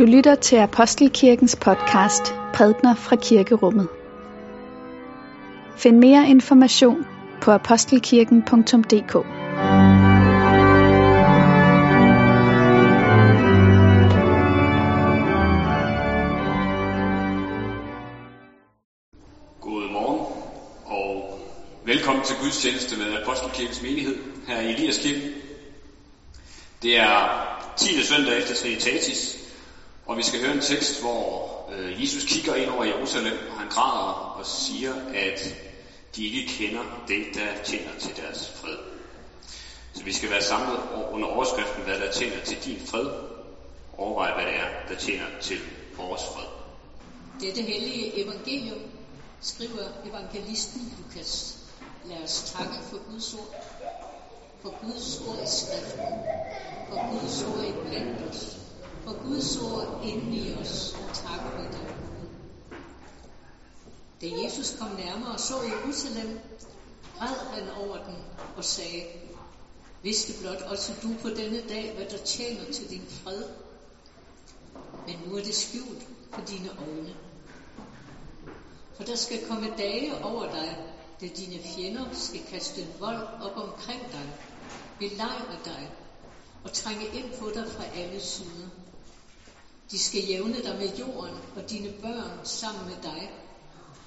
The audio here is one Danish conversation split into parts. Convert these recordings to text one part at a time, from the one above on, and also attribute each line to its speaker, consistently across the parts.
Speaker 1: Du lytter til Apostelkirkens podcast Prædner fra Kirkerummet. Find mere information på apostelkirken.dk.
Speaker 2: God morgen og velkommen til gudstjeneste med Apostelkirkens menighed her i Elias Kirke. Det er 10. søndag efter Trinitatis, og vi skal høre en tekst, hvor øh, Jesus kigger ind over Jerusalem, og han græder og siger, at de ikke kender det, der tjener til deres fred. Så vi skal være samlet under overskriften, hvad der tjener til din fred. Overvej, hvad det er, der tjener til vores fred.
Speaker 3: Dette hellige evangelium skriver evangelisten Lukas. Lad os takke for Guds ord, for Guds ord i skriften, for Guds ord i blandt os, for Guds ord inden i os. Tak for det. Da Jesus kom nærmere og så Jerusalem, græd han over den og sagde, Vidste blot også du på denne dag, hvad der tjener til din fred. Men nu er det skjult for dine øjne. For der skal komme dage over dig, da dine fjender skal kaste vold op omkring dig, belejre dig og trænge ind på dig fra alle sider. De skal jævne dig med jorden og dine børn sammen med dig,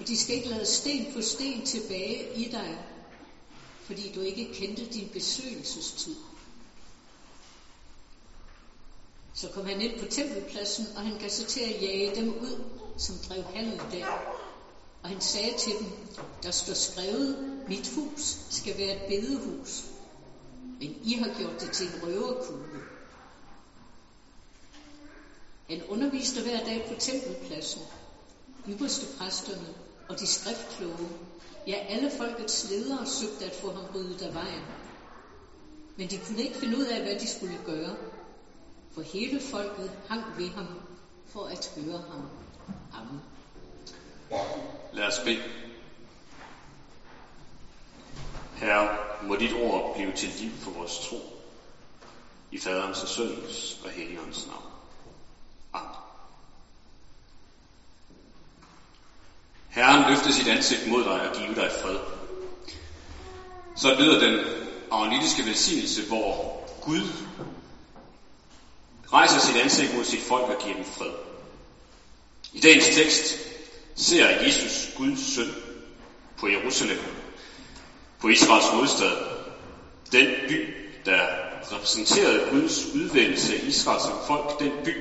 Speaker 3: og de skal ikke lade sten på sten tilbage i dig, fordi du ikke kendte din besøgelsestid. Så kom han ind på tempelpladsen, og han gav sig til at jage dem ud, som drev handel der. Og han sagde til dem, der står skrevet, mit hus skal være et bedehus, men I har gjort det til en røverkugle. Han underviste hver dag på tempelpladsen, ypperste præsterne og de skriftkloge, ja alle folkets ledere søgte at få ham ryddet af vejen. Men de kunne ikke finde ud af, hvad de skulle gøre, for hele folket hang ved ham for at høre ham. Amen.
Speaker 2: Lad os bede. Herre, må dit ord blive til liv for vores tro. I faderens og søndens og helligåndens navn. Amen. Herren løfte sit ansigt mod dig og give dig fred. Så lyder den aronitiske velsignelse, hvor Gud rejser sit ansigt mod sit folk og giver dem fred. I dagens tekst ser Jesus Guds søn på Jerusalem, på Israels hovedstad, den by, der repræsenterede Guds udvælgelse af Israel som folk, den by,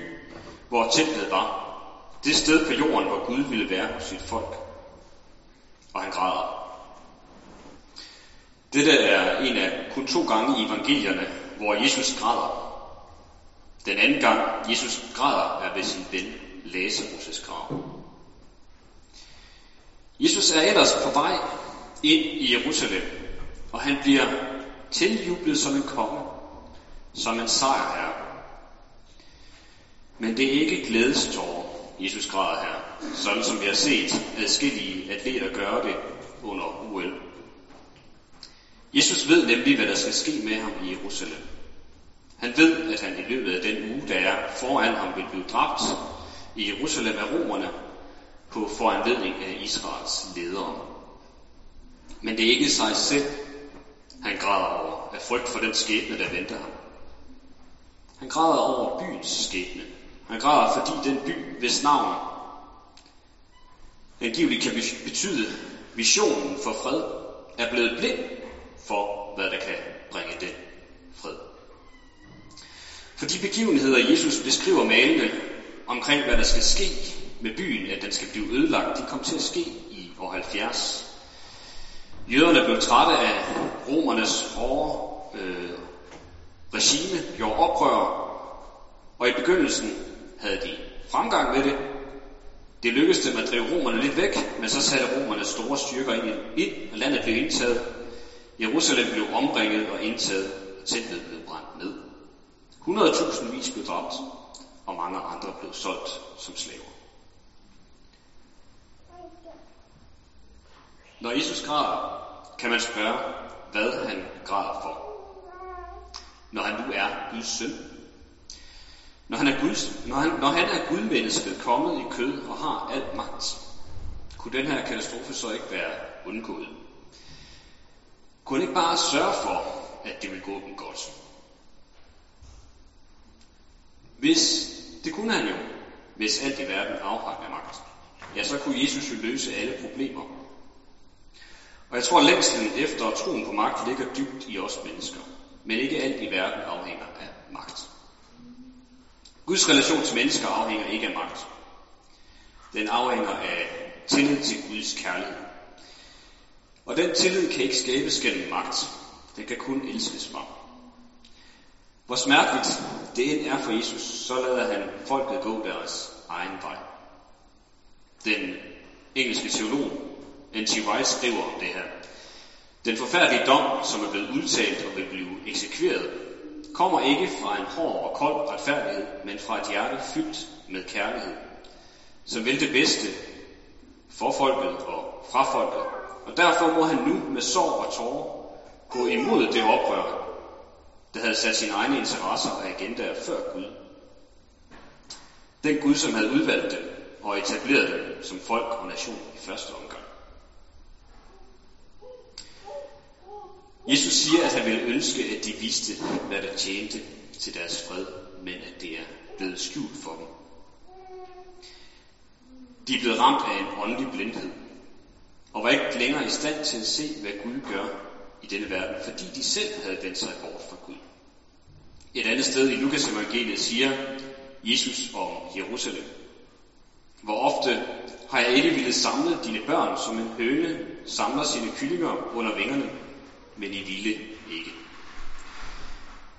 Speaker 2: hvor templet var, det sted på jorden, hvor Gud ville være hos sit folk. Og han græder. Dette er en af kun to gange i evangelierne, hvor Jesus græder. Den anden gang, Jesus græder, er ved sin ven Lazarus' grav. Jesus er ellers på vej ind i Jerusalem, og han bliver tiljublet som en konge, som en sejrherre. Men det er ikke glædestårer, Jesus græder her, sådan som vi har set adskillige atleter gøre det under OL. Jesus ved nemlig, hvad der skal ske med ham i Jerusalem. Han ved, at han i løbet af den uge, der er foran ham, vil blive dræbt i Jerusalem af romerne på foranledning af Israels ledere. Men det er ikke sig selv, han græder over af frygt for den skæbne, der venter ham. Han græder over byens skæbne. Han græder, fordi den by, hvis navn angiveligt kan betyde visionen for fred, er blevet blind for, hvad der kan bringe den fred. For de begivenheder, Jesus beskriver malende omkring, hvad der skal ske med byen, at den skal blive ødelagt, de kom til at ske i år 70. Jøderne blev trætte af romernes hårde øh, regime, gjorde oprør, og i begyndelsen havde de fremgang med det. Det lykkedes dem at drive romerne lidt væk, men så satte romerne store styrker ind, ind og landet blev indtaget. Jerusalem blev omringet og indtaget, og templet blev brændt ned. 100.000 vis blev dræbt, og mange andre blev solgt som slaver. Når Jesus græder, kan man spørge, hvad han græder for. Når han nu er Guds søn. Når han er, Guds, når han, når han er gudmennesket kommet i kød og har alt magt, kunne den her katastrofe så ikke være undgået? Kunne ikke bare sørge for, at det vil gå dem godt? Hvis, det kunne han jo, hvis alt i verden afhang af magt. Ja, så kunne Jesus jo løse alle problemer. Og jeg tror, at længslen efter troen på magt ligger dybt i os mennesker. Men ikke alt i verden afhænger af magt. Guds relation til mennesker afhænger ikke af magt. Den afhænger af tillid til Guds kærlighed. Og den tillid kan ikke skabes gennem magt. Den kan kun elskes frem. Hvor smerteligt det end er for Jesus, så lader han folket gå deres egen vej. Den engelske teolog N.T. Wright skriver om det her. Den forfærdelige dom, som er blevet udtalt og vil blive eksekveret, kommer ikke fra en hård og kold retfærdighed, men fra et hjerte fyldt med kærlighed, som vil det bedste for folket og fra folket. Og derfor må han nu med sorg og tårer gå imod det oprør, der havde sat sine egne interesser og agendaer før Gud. Den Gud, som havde udvalgt dem og etableret dem som folk og nation i første omgang. Jesus siger, at han ville ønske, at de vidste, hvad der tjente til deres fred, men at det er blevet skjult for dem. De er blevet ramt af en åndelig blindhed, og var ikke længere i stand til at se, hvad Gud gør i denne verden, fordi de selv havde vendt sig bort fra Gud. Et andet sted i Lukas evangeliet siger Jesus om Jerusalem. Hvor ofte har jeg ikke ville samle dine børn, som en høne samler sine kyllinger under vingerne, men I ville ikke.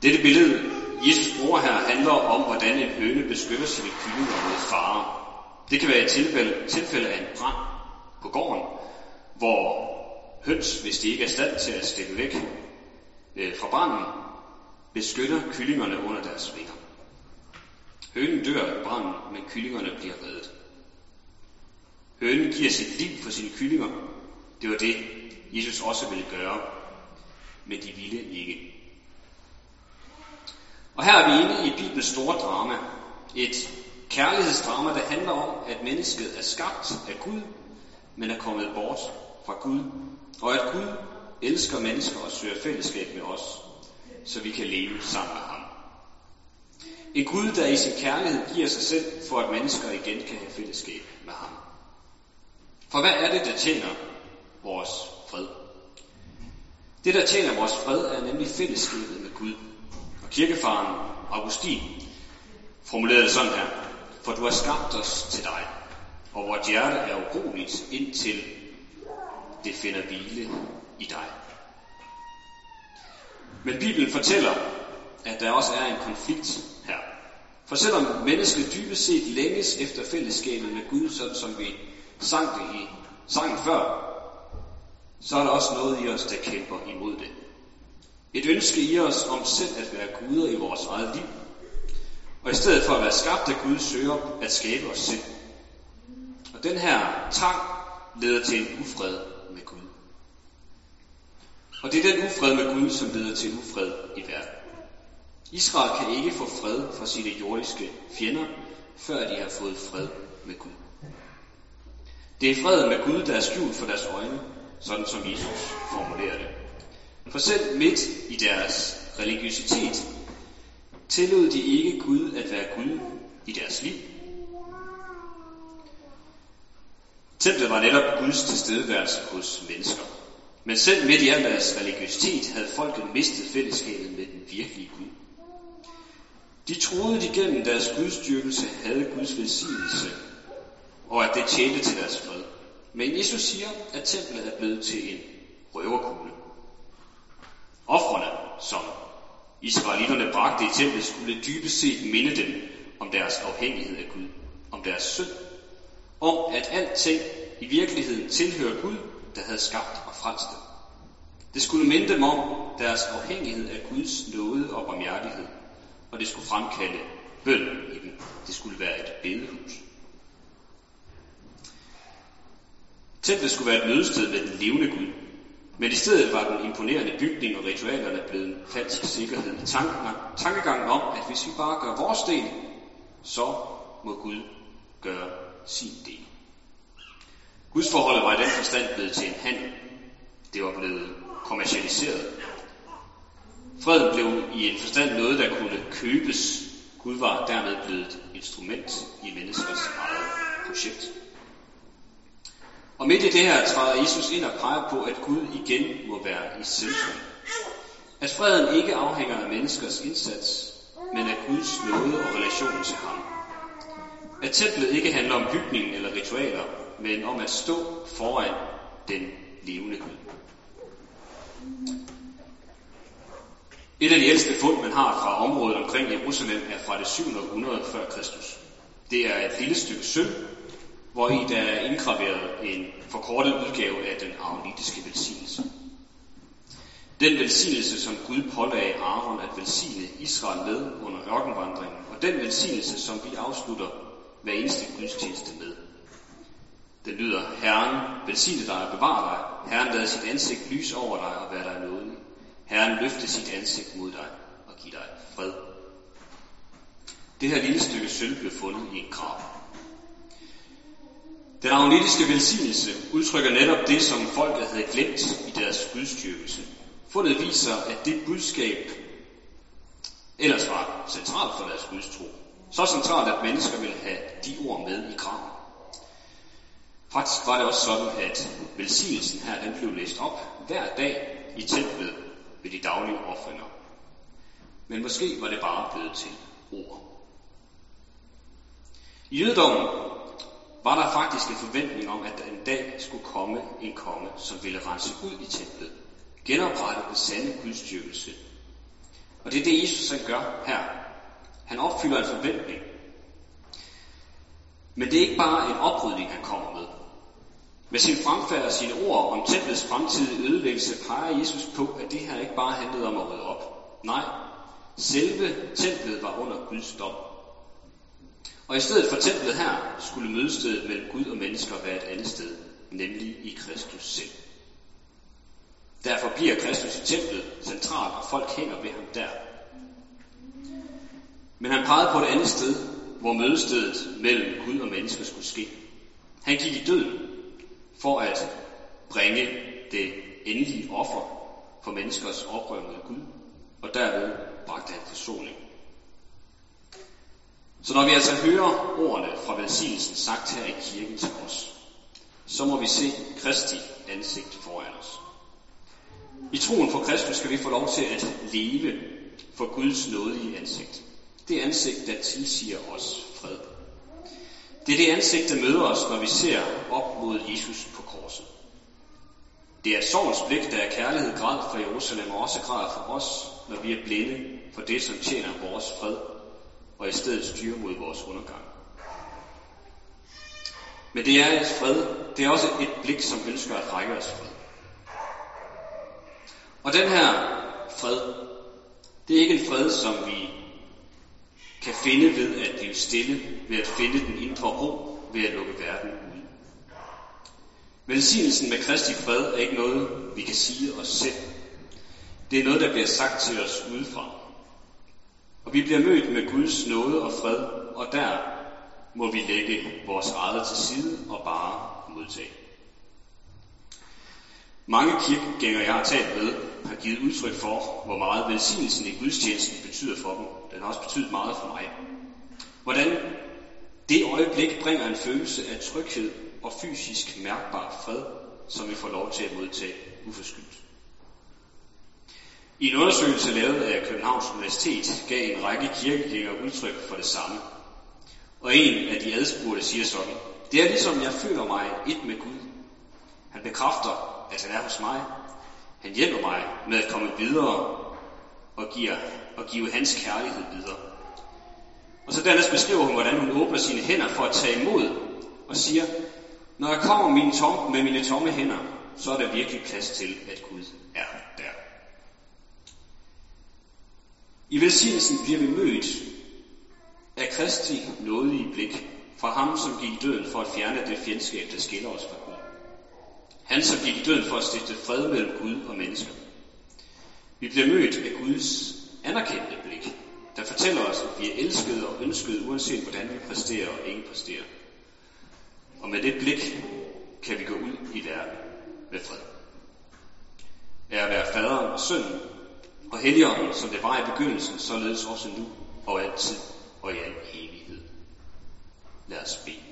Speaker 2: Dette billede, Jesus bruger her, handler om, hvordan en høne beskytter sine kyllinger mod fare. Det kan være et tilfælde, tilfælde af en brand på gården, hvor høns, hvis de ikke er stand til at stikke væk øh, fra branden, beskytter kyllingerne under deres vinger. Hønen dør i branden, men kyllingerne bliver reddet. Hønen giver sit liv for sine kyllinger. Det var det, Jesus også ville gøre, men de ville ikke. Og her er vi inde i Bibelens store drama. Et kærlighedsdrama, der handler om, at mennesket er skabt af Gud, men er kommet bort fra Gud. Og at Gud elsker mennesker og søger fællesskab med os, så vi kan leve sammen med ham. En Gud, der i sin kærlighed giver sig selv, for at mennesker igen kan have fællesskab med ham. For hvad er det, der tjener vores fred? Det, der tjener vores fred, er nemlig fællesskabet med Gud. Og kirkefaren Augustin formulerede det sådan her. For du har skabt os til dig, og vores hjerte er uroligt, indtil det finder hvile i dig. Men Bibelen fortæller, at der også er en konflikt her. For selvom mennesket dybest set længes efter fællesskabet med Gud, sådan som vi sang det i sangen før, så er der også noget i os, der kæmper imod det. Et ønske i os om selv at være guder i vores eget liv. Og i stedet for at være skabt af Gud, søger at skabe os selv. Og den her trang leder til en ufred med Gud. Og det er den ufred med Gud, som leder til ufred i verden. Israel kan ikke få fred fra sine jordiske fjender, før de har fået fred med Gud. Det er freden med Gud, der er skjult for deres øjne, sådan som Jesus formulerede det. For selv midt i deres religiøsitet tillod de ikke Gud at være Gud i deres liv. Templet var netop Guds tilstedeværelse hos mennesker. Men selv midt i al deres religiøsitet havde folket mistet fællesskabet med den virkelige Gud. De troede, de gennem deres gudstyrkelse havde Guds velsignelse, og at det tjente til deres fred. Men Jesus siger, at templet er blevet til en røverkugle. Offrene, som israelitterne bragte i templet, skulle dybest set minde dem om deres afhængighed af Gud, om deres synd, om at alting i virkeligheden tilhører Gud, der havde skabt og frelst dem. Det skulle minde dem om deres afhængighed af Guds nåde og barmhjertighed, og det skulle fremkalde bøn i dem. Det skulle være et bedehus. Templet skulle være et mødested med den levende Gud, men i stedet var den imponerende bygning og ritualerne blevet en falsk sikkerhed i tankegangen om, at hvis vi bare gør vores del, så må Gud gøre sin del. Guds forholdet var i den forstand blevet til en handel. Det var blevet kommercialiseret. Freden blev i en forstand noget, der kunne købes. Gud var dermed blevet et instrument i menneskers eget projekt. Og midt i det her træder Jesus ind og peger på, at Gud igen må være i centrum. At freden ikke afhænger af menneskers indsats, men af Guds nåde og relation til ham. At templet ikke handler om bygningen eller ritualer, men om at stå foran den levende Gud. Et af de ældste fund, man har fra området omkring Jerusalem, er fra det 700 før Kristus. Det er et lille stykke sølv, hvor i der er indgraveret en forkortet udgave af den aronitiske velsignelse. Den velsignelse, som Gud pålagde Aaron at velsigne Israel med under ørkenvandringen, og den velsignelse, som vi afslutter hver eneste gudstjeneste med. Den lyder, Herren velsigne dig og bevare dig. Herren lader sit ansigt lyse over dig og være dig nådig. Herren løfte sit ansigt mod dig og give dig fred. Det her lille stykke sølv blev fundet i en grav. Den agnetiske velsignelse udtrykker netop det, som folket havde glemt i deres gudstyrkelse. Fundet viser, at det budskab ellers var centralt for deres gudstro. Så centralt, at mennesker ville have de ord med i graven. Faktisk var det også sådan, at velsignelsen her, den blev læst op hver dag i templet ved de daglige offringer. Men måske var det bare blevet til ord. I jødedommen var der faktisk en forventning om, at der en dag skulle komme en konge, som ville rense ud i templet, genoprette den sande gudstyrkelse. Og det er det, Jesus han gør her. Han opfylder en forventning. Men det er ikke bare en oprydning, han kommer med. Med sin fremfærd og sine ord om templets fremtidige ødelæggelse peger Jesus på, at det her ikke bare handlede om at rydde op. Nej, selve templet var under Guds dom. Og i stedet for templet her, skulle mødestedet mellem Gud og mennesker være et andet sted, nemlig i Kristus selv. Derfor bliver Kristus i templet centralt, og folk hænger ved ham der. Men han pegede på et andet sted, hvor mødestedet mellem Gud og mennesker skulle ske. Han gik i døden for at bringe det endelige offer for menneskers oprør mod Gud, og derved bragte han forsoning. Så når vi altså hører ordene fra velsignelsen sagt her i kirken til os, så må vi se Kristi ansigt foran os. I troen på Kristus skal vi få lov til at leve for Guds nådige ansigt. Det ansigt, der tilsiger os fred. Det er det ansigt, der møder os, når vi ser op mod Jesus på korset. Det er et sorgens blik, der er kærlighed græd for Jerusalem, og også græd for os, når vi er blinde for det, som tjener vores fred, og i stedet styre mod vores undergang. Men det er et fred, det er også et blik, som ønsker at række os fred. Og den her fred, det er ikke en fred, som vi kan finde ved at blive stille, ved at finde den indre ro, ved at lukke verden ud. Velsignelsen med Kristi fred er ikke noget, vi kan sige os selv. Det er noget, der bliver sagt til os udefra. Og vi bliver mødt med Guds nåde og fred, og der må vi lægge vores eget til side og bare modtage. Mange kirkegængere, jeg har talt med, har givet udtryk for, hvor meget velsignelsen i gudstjenesten betyder for dem. Den har også betydet meget for mig. Hvordan det øjeblik bringer en følelse af tryghed og fysisk mærkbar fred, som vi får lov til at modtage uforskyldt. I en undersøgelse lavet af Københavns Universitet gav en række kirkegængere udtryk for det samme. Og en af de adspurgte siger sådan, det er ligesom jeg føler mig et med Gud. Han bekræfter, at han er hos mig. Han hjælper mig med at komme videre og, giver, og give hans kærlighed videre. Og så dernæst beskriver hun, hvordan hun åbner sine hænder for at tage imod og siger, når jeg kommer mine tom, med mine tomme hænder, så er der virkelig plads til, at Gud er der. I velsignelsen bliver vi mødt af Kristi nådige blik fra ham, som gik i døden for at fjerne det fjendskab, der skiller os fra Gud. Han, som gik i døden for at stifte fred mellem Gud og mennesker. Vi bliver mødt af Guds anerkendte blik, der fortæller os, at vi er elskede og ønskede, uanset hvordan vi præsterer og ikke præsterer. Og med det blik kan vi gå ud i verden med fred. Er at være faderen og sønnen og helligånden, som det var i begyndelsen, således også nu og altid og i al evighed. Lad os bede.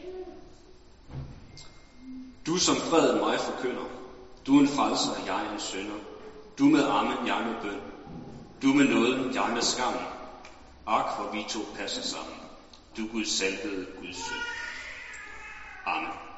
Speaker 2: Du som fred mig forkynder, du en frelser, jeg en sønder. Du med armen, jeg med bøn. Du med nåden, jeg med skam. Ak, hvor vi to passer sammen. Du Guds salvede Guds søn. Amen.